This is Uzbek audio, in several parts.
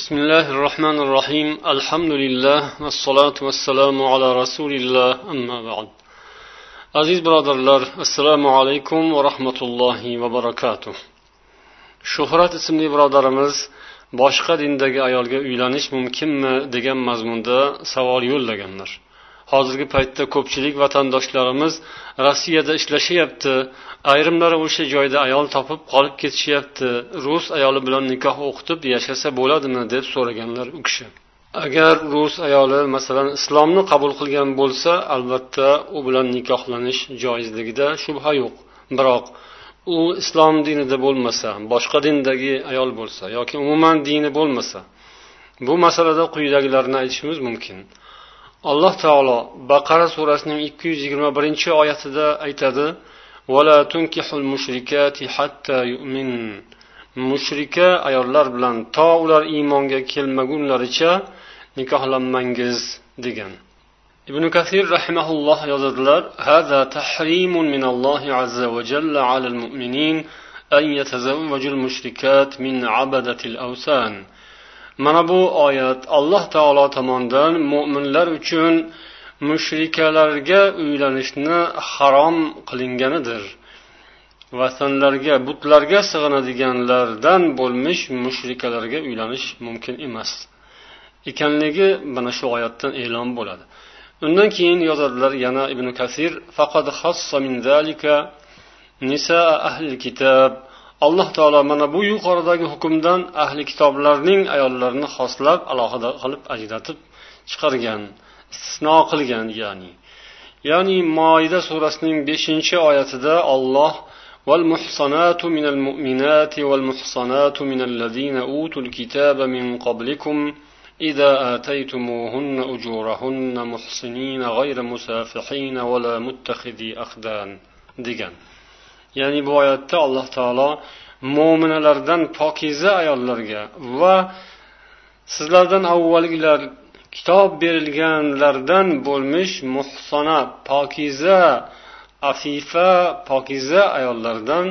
بسم الله الرحمن الرحيم الحمد لله والصلاة والسلام على رسول الله أما بعد aziz birodarlar assalomu alaykum va rahmatullohi va barakatuh shuhrat ismli birodarimiz boshqa dindagi ayolga uylanish mumkinmi degan mazmunda savol yo'llaganlar Hozirgi paytda ko'pchilik vatandoshlarimiz rossiyada ishlashyapti ayrimlari o'sha joyda ayol topib qolib ketishyapti rus ayoli bilan nikoh o'qitib yashasa bo'ladimi deb so'raganlar u kishi. Agar rus ayoli masalan islomni qabul qilgan bo'lsa albatta u bilan nikohlanish joizligida shubha yo'q. Biroq u islom dinida bo'lmasa boshqa dindagi ayol bo'lsa yoki umuman dini bo'lmasa bu masalada quyidagilarni aytishimiz mumkin. alloh taolo baqara surasining ikki yuz yigirma birinchi oyatida aytadi mushrika ayollar bilan to ular iymonga kelmagunlaricha nikohlanmangiz degan ibn kasir rahimaulloh yozadilar هذا تحريم من الله عز وجل على المؤمنين أن يتزوجوا المشركات من عبدة الأوثان mana bu oyat alloh taolo tomonidan mo'minlar uchun mushrikalarga uylanishni harom qilinganidir vatanlarga butlarga sig'inadiganlardan bo'lmish mushrikalarga uylanish mumkin emas. Ekanligi mana shu oyatdan e'lon bo'ladi. Undan keyin yozadilar yana ibn kasir faqad min zalika nisa ahli kitob alloh taolo mana bu yuqoridagi hukmdan ahli kitoblarning ayollarini xoslab alohida qilib ajratib chiqargan istisno qilgan ya'ni ya'ni moida surasining beshinchi oyatida olloh والمحصنات من المؤمنات والمحصنات من الذين أوتوا الكتاب من قبلكم إذا آتيتموهن أجورهن محصنين غير مسافحين ولا متخذي أخدان degan ya'ni bu oyatda alloh taolo mo'minalardan pokiza ayollarga va sizlardan avvalgilar kitob berilganlardan bo'lmish muhsona pokiza afifa pokiza ayollardan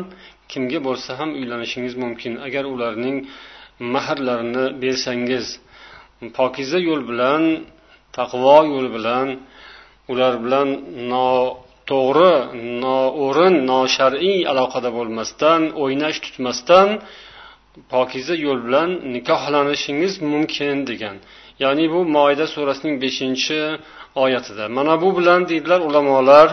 kimga bo'lsa ham uylanishingiz mumkin. Agar ularning mahrlarini bersangiz pokiza yo'l bilan taqvo yo'li bilan ular bilan no to'g'ri noo'rin noshar'iy aloqada bo'lmasdan o'ynash tutmasdan pokiza yo'l bilan nikohlanishingiz mumkin degan. Ya'ni bu moida surasining beshinchi oyatida. Mana bu bilan deydilar ulamolar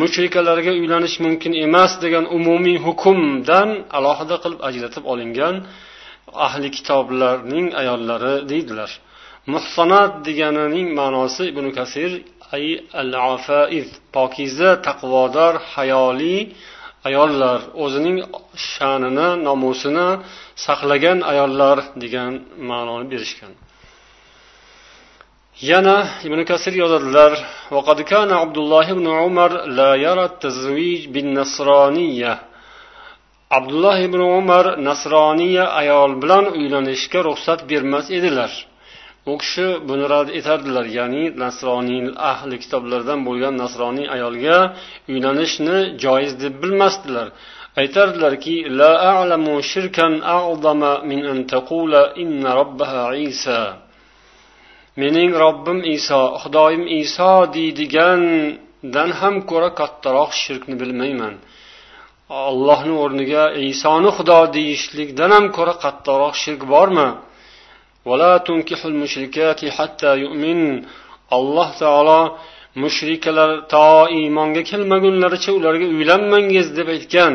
mushrikalarga uylanish mumkin emas degan umumiy hukmdan alohida qilib ajratib olingan ahli kitoblarning ayollari deydilar. Muhsanat deganining ma'nosi ibn kasir pokiza taqvodor hayoli ayollar o'zining sha'nini nomusini saqlagan ayollar degan ma'noni berishgan yana ibn kasir yozadilar وقد كان عبد الله بن عمر لا يرى التزويج بالنصرانية abdulloh ibn umar nasroniya ayol bilan uylanishga ruxsat bermas edilar U kishi buni rad etardilar ya'ni nasroniy ahli kitoblardan bo'lgan nasroniy ayolga uylanishni joiz deb bilmasdilar. Aytardilarki la a'lamu shirkan a'zama min an taqula inna robbaha isa. Mening robbim iso xudoyim iso deydigandan ham ko'ra kattaroq shirkni bilmayman. Ollohni o'rniga isoni xudo deyishlikdan ham ko'ra qattiqroq shirk bormi? Alloh taolo mushrikalar to iymonga kelmagunlaricha ularga uylanmangiz deb aytgan.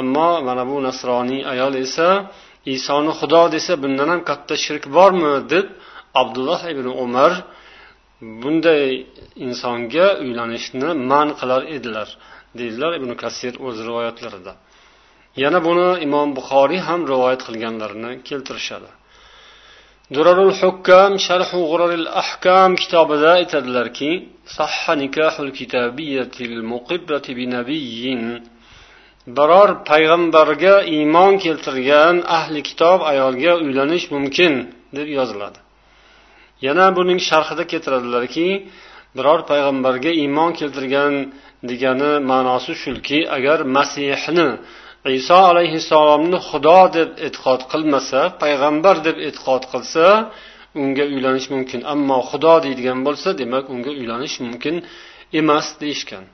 Ammo mana bu nasroniy ayol esa isoni xudo desa bundan ham katta shirk bormi deb abdulloh ibn umar bunday insonga uylanishni man qilar edilar deydilar ibn kasir o'z rivoyatlarida. Yana buni imom buxoriy ham rivoyat qilganlarini keltirishadi. Durarul hukkam sharhu g'uraril ahkam kitobida aytadilarki sahha nikahul kitabiyatil muqibbati bi nabiyyin. Biror payg'ambarga iymon keltirgan ahli kitob ayolga uylanish mumkin deb yoziladi. Yana buning sharhida keltiradilarki biror payg'ambarga iymon keltirgan degani ma'nosi shuki agar masihni iso alayhissalomni xudo deb e'tiqod qilmasa payg'ambar deb e'tiqod qilsa unga uylanish mumkin. Ammo xudo deydigan bo'lsa demak unga uylanish mumkin emas deyishgan.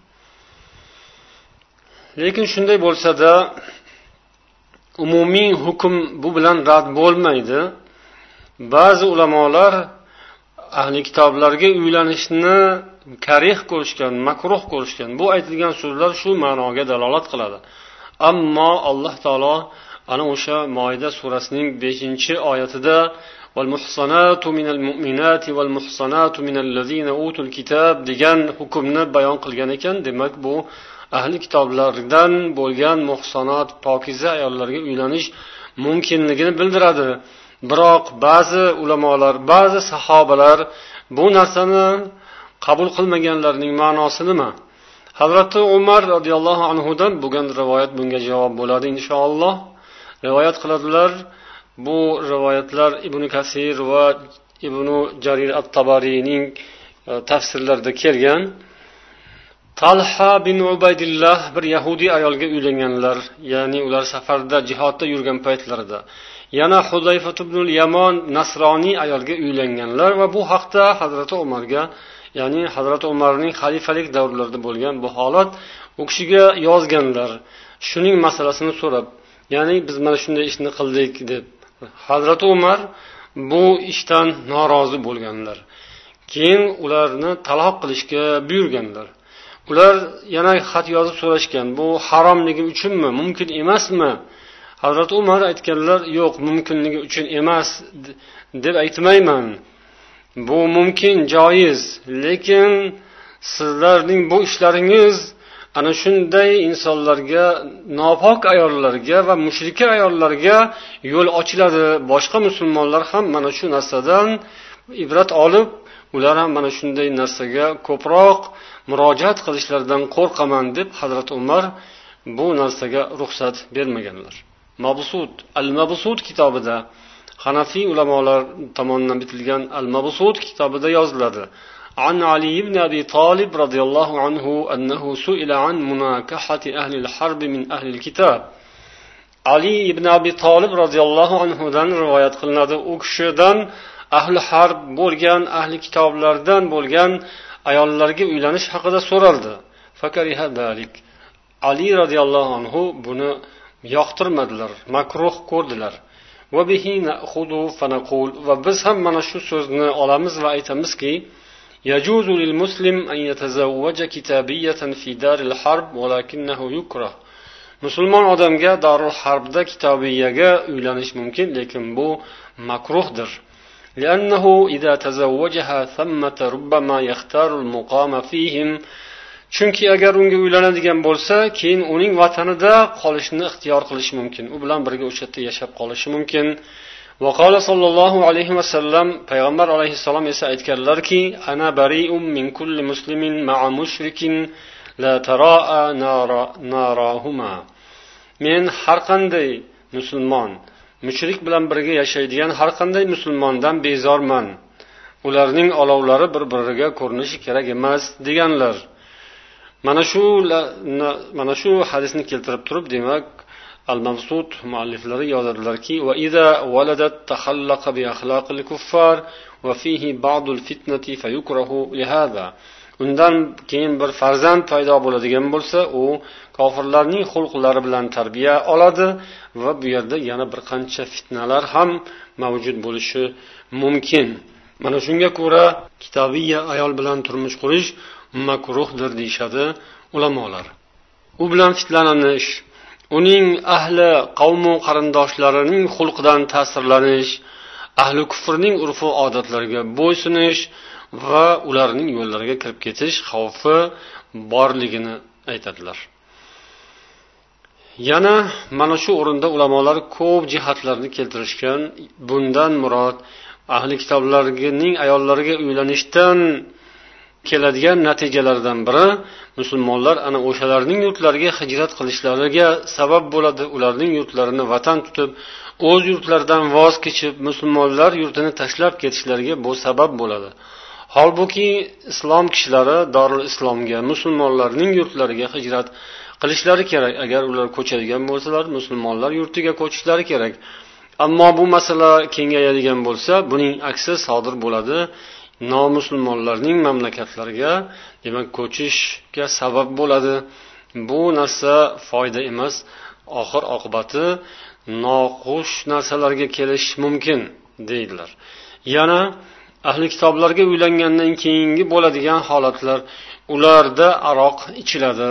Lekin shunday bo'lsada umumiy hukm bu bilan rad bo'lmaydi. Ba'zi ulamolar ahli kitoblarga uylanishni karih ko'rishgan makruh ko'rishgan. Bu aytilgan so'zlar shu ma'noga dalolat qiladi. ammo alloh taolo ana o'sha moyda surasining beshinchi oyatida والمحصنات من المؤمنات والمحصنات من الذين أوتوا الكتاب degan hukmni bayon qilgan ekan demak bu ahli kitoblardan bo'lgan muhsonot pokiza ayollarga uylanish mumkinligini bildiradi biroq ba'zi ulamolar ba'zi sahobalar bu narsani qabul qilmaganlarning ma'nosi nima Hazrati umar roziyallohu anhudan bo'lgan rivoyat bunga javob bo'ladi inshaalloh rivoyat qiladilar. Bu rivoyatlar ibn kasir va ibn jarir at tabariyning e, tafsirlarida kelgan. Talha bin ubaydillah bir yahudiy ayolga uylanganlar ya'ni ular safarda jihodda yurgan paytlarida. Yana huzayfa ibn yamon nasroniy ayolga uylanganlar va bu haqda hazrati umarga ya'ni hazrati umarning xalifalik davrlarida bo'lgan bu holat u kishiga yozganlar shuning masalasini so'rab ya'ni biz mana shunday ishni qildik deb. Hazrati umar bu ishdan norozi bo'lganlar. Keyin ularni taloq qilishga buyurganlar. Ular yana xat yozib so'rashgan bu haromligi uchunmi mumkin emasmi? Hazrati umar aytganlar yo'q mumkinligi uchun emas deb aytmayman. Bu mumkin joiz. Lekin sizlarning bu ishlaringiz ana shunday insonlarga nopok ayollarga va mushrika ayollarga yo'l ochiladi. Boshqa musulmonlar ham mana shu narsadan ibrat olib ular ham mana shunday narsaga ko'proq murojaat qilishlaridan qo'rqaman deb hazrati umar bu narsaga ruxsat bermaganlar. Mabsud al mabsud kitobida hanafiy ulamolar tomonidan bitilgan al mabsud kitobida yoziladi عن علي بن أبي طالب رضي الله عنه أنه سئل عن مناكحة أهل الحرب من أهل الكتاب ali ibn abi tolib roziyallohu anhudan rivoyat qilinadi u kishidan ahli harb bo'lgan ahli kitoblardan bo'lgan ayollarga uylanish haqida so'raldi ali roziyallohu anhu buni yoqtirmadilar makruh ko'rdilar va biz ham mana shu so'zni olamiz va aytamizki يجوز للمسلم أن يتزوج كتابية في دار الحرب ولكنه يكره musulmon odamga darul harbda kitobiyaga uylanish mumkin lekin bu makruhdir لأنه إذا تزوجها ثمة ربما يختار المقام فيهم chunki agar unga uylanadigan bo'lsa keyin uning vatanida qolishni ixtiyor qilishi mumkin. U bilan birga o'sha yerda yashab qolishi mumkin. Vaqola sollallohu alayhi vasallam payg'ambar alayhissalom esa aytganlarki ana barium min kulli muslimin maa mushrikin la taraa narahuma. Men har qanday musulmon mushrik bilan birga yashaydigan har qanday musulmondan bezorman. Ularning olovlari bir biriga ko'rinishi kerak emas deganlar. Mana shu mana shu hadisni keltirib turib demak al mavsud mualliflari yozadilarki undan keyin bir farzand paydo bo'ladigan bo'lsa u kofirlarning xulqlari bilan tarbiya oladi va bu yerda yana bir qancha fitnalar ham mavjud bo'lishi mumkin. Mana shunga ko'ra kitobiya ayol bilan turmush qurish makruhdir deyishadi ulamolar. U bilan fitnalanish uning ahli qavmu qarindoshlarining xulqidan ta'sirlanish ahli kufrning urfu odatlariga bo'ysunish va ularning yo'llariga kirib ketish xavfi borligini aytadilar. Yana mana shu o'rinda ulamolar ko'p jihatlarni keltirishgan. Bundan murod ahli kitoblarning ayollariga uylanishdan keladigan natijalardan biri musulmonlar ana o'shalarning yurtlariga hijrat qilishlariga sabab bo'ladi. Ularning yurtlarini vatan tutib o'z yurtlaridan voz kechib musulmonlar yurtini tashlab ketishlariga bu sabab bo'ladi. Holbuki islom kishilari dorul islomga musulmonlarning yurtlariga hijrat qilishlari kerak. Agar ular ko'chadigan bo'lsalar musulmonlar yurtiga ko'chishlari kerak. Ammo bu masala kengayadigan bo'lsa buning aksi sodir bo'ladi. Nomusulmonlarning mamlakatlariga demak ko'chishga sabab bo'ladi. Bu narsa foyda emas. Oxir oqibati noxush narsalarga kelish mumkin deydilar. Yana ahli kitoblarga uylangandan keyingi bo'ladigan holatlar. Ularda aroq ichiladi.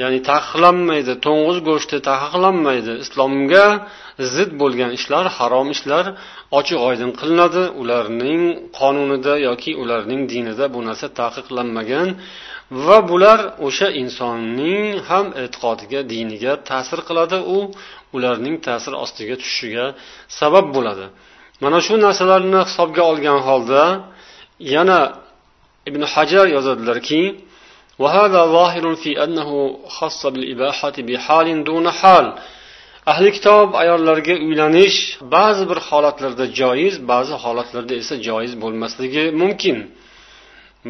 Ya'ni taqiqlanmaydi to'ng'iz go'shti taqiqlanmaydi. Islomga zid bo'lgan ishlar harom ishlar ochiq oydin qilinadi. Ularning qonunida yoki ularning dinida bu narsa taqiqlanmagan va bular o'sha insonning ham e'tiqodiga diniga ta'sir qiladi. U ularning ta'sir ostiga tushishiga sabab bo'ladi. Mana shu narsalarni hisobga olgan holda yana ibn hajar yozadilarki وهذا ظاهر في أنه خاص بالإباحة بحال دون حال ahli kitob ayollarga uylanish ba'zi bir holatlarda joiz ba'zi holatlarda esa joiz bo'lmasligi mumkin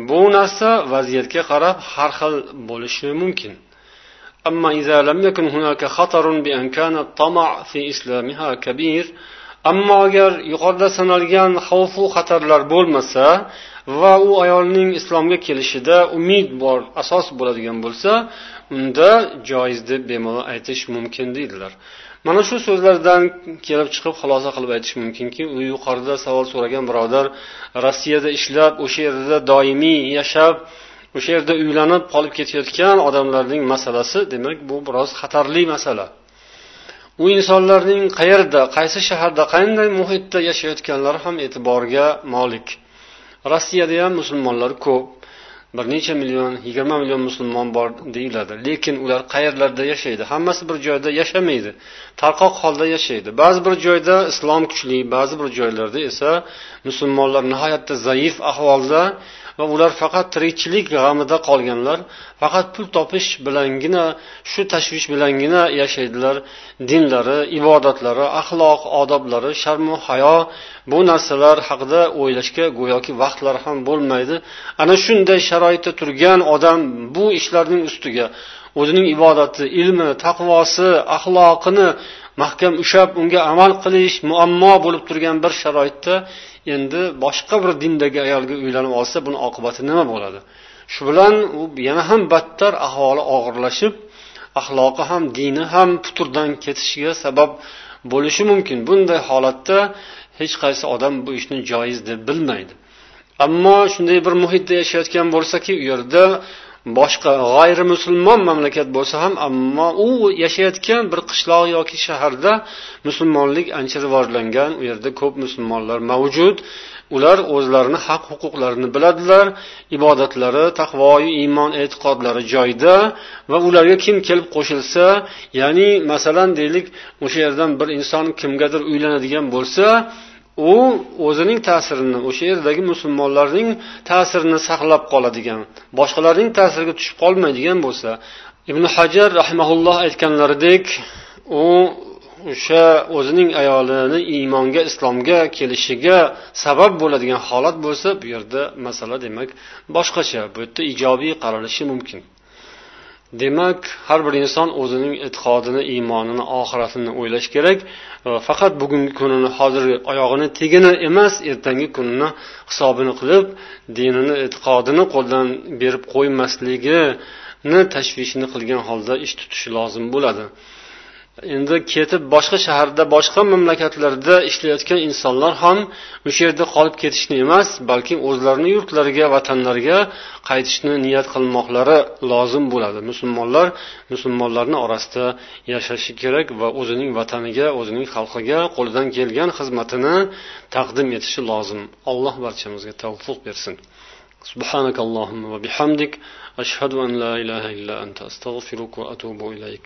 bu narsa vaziyatga qarab har xil bo'lishi mumkin أما إذا لم يكن هناك خطر بأن كان الطمع في إسلامها كبير ammo agar yuqorida sanalgan xavfu xatarlar bo'lmasa va u ayolning islomga kelishida umid bor asos bo'ladigan bo'lsa unda joiz deb bemalol aytish mumkin deydilar. Mana shu so'zlardan kelib chiqib xulosa qilib aytish mumkinki u yuqorida savol so'ragan birodar rossiyada ishlab o'sha yerda doimiy yashab o'sha yerda uylanib qolib ketayotgan odamlarning masalasi demak bu biroz xatarli masala. U insonlarning qayerda qaysi shaharda qanday muhitda yashayotganlari ham e'tiborga molik. Rossiyada ham musulmonlar ko'p. Bir necha million yigirma million musulmon bor deyiladi. Lekin ular qayerlarda yashaydi? Hammasi bir joyda yashamaydi. Tarqoq holda yashaydi. Ba'zi bir joyda islom kuchli ba'zi bir joylarda esa musulmonlar nihoyatda zaif ahvolda va ular faqat tirikchilik g'amida qolganlar faqat pul topish bilangina shu tashvish bilangina yashaydilar. Dinlari ibodatlari axloq odoblari sharmu hayo bu narsalar haqida o'ylashga go'yoki vaqtlari ham bo'lmaydi. Ana shunday sharoitda turgan odam bu ishlarning ustiga o'zining ibodati ilmi taqvosi axloqini mahkam ushlab unga amal qilish muammo bo'lib turgan bir sharoitda endi boshqa bir dindagi ayolga uylanib olsa buni oqibati nima bo'ladi? Shu bilan u yana ham battar ahvoli og'irlashib axloqi ham dini ham puturdan ketishiga sabab bo'lishi mumkin. Bunday holatda hech qaysi odam bu ishni joiz deb bilmaydi. Ammo shunday bir muhitda yashayotgan bo'lsaki u yerda boshqa g'ayri musulmon mamlakat bo'lsa ham ammo u yashayotgan bir qishloq yoki shaharda musulmonlik ancha rivojlangan u yerda ko'p musulmonlar mavjud. Ular o'zlarini haq huquqlarini biladilar ibodatlari taqvoyi iymon e'tiqodlari joyida va ularga kim kelib qo'shilsa ya'ni masalan deylik o'sha yerdan bir inson kimgadir uylanadigan bo'lsa u o'zining ta'sirini o'sha yerdagi musulmonlarning ta'sirini saqlab qoladigan boshqalarning ta'siriga tushib qolmaydigan bo'lsa ibn hajar rahimaulloh aytganlaridek u o'sha o'zining ayolini iymonga islomga kelishiga sabab bo'ladigan holat bo'lsa bu yerda masala demak boshqacha bu yerda ijobiy qaralishi mumkin. Demak har bir inson o'zining e'tiqodini iymonini oxiratini o'ylash kerak. Faqat bugungi kunini hozirgi oyog'ini tegini emas ertangi kunini hisobini qilib dinini e'tiqodini qo'ldan berib qo'ymasligini tashvishini qilgan holda ish tutishi lozim bo'ladi. endi ketib boshqa shaharda boshqa mamlakatlarda ishlayotgan insonlar ham o'sha yerda qolib ketishni emas balki o'zlarini yurtlariga vatanlariga qaytishni niyat qilmoqlari lozim bo'ladi musulmonlar musulmonlarni orasida yashashi kerak va o'zining vataniga o'zining xalqiga qo'lidan kelgan xizmatini taqdim etishi lozim alloh barchamizga tavfiq bersin سبحانك اللهم وبحمدك أشهد أن لا إله إلا أنت أستغفرك وأتوب إليك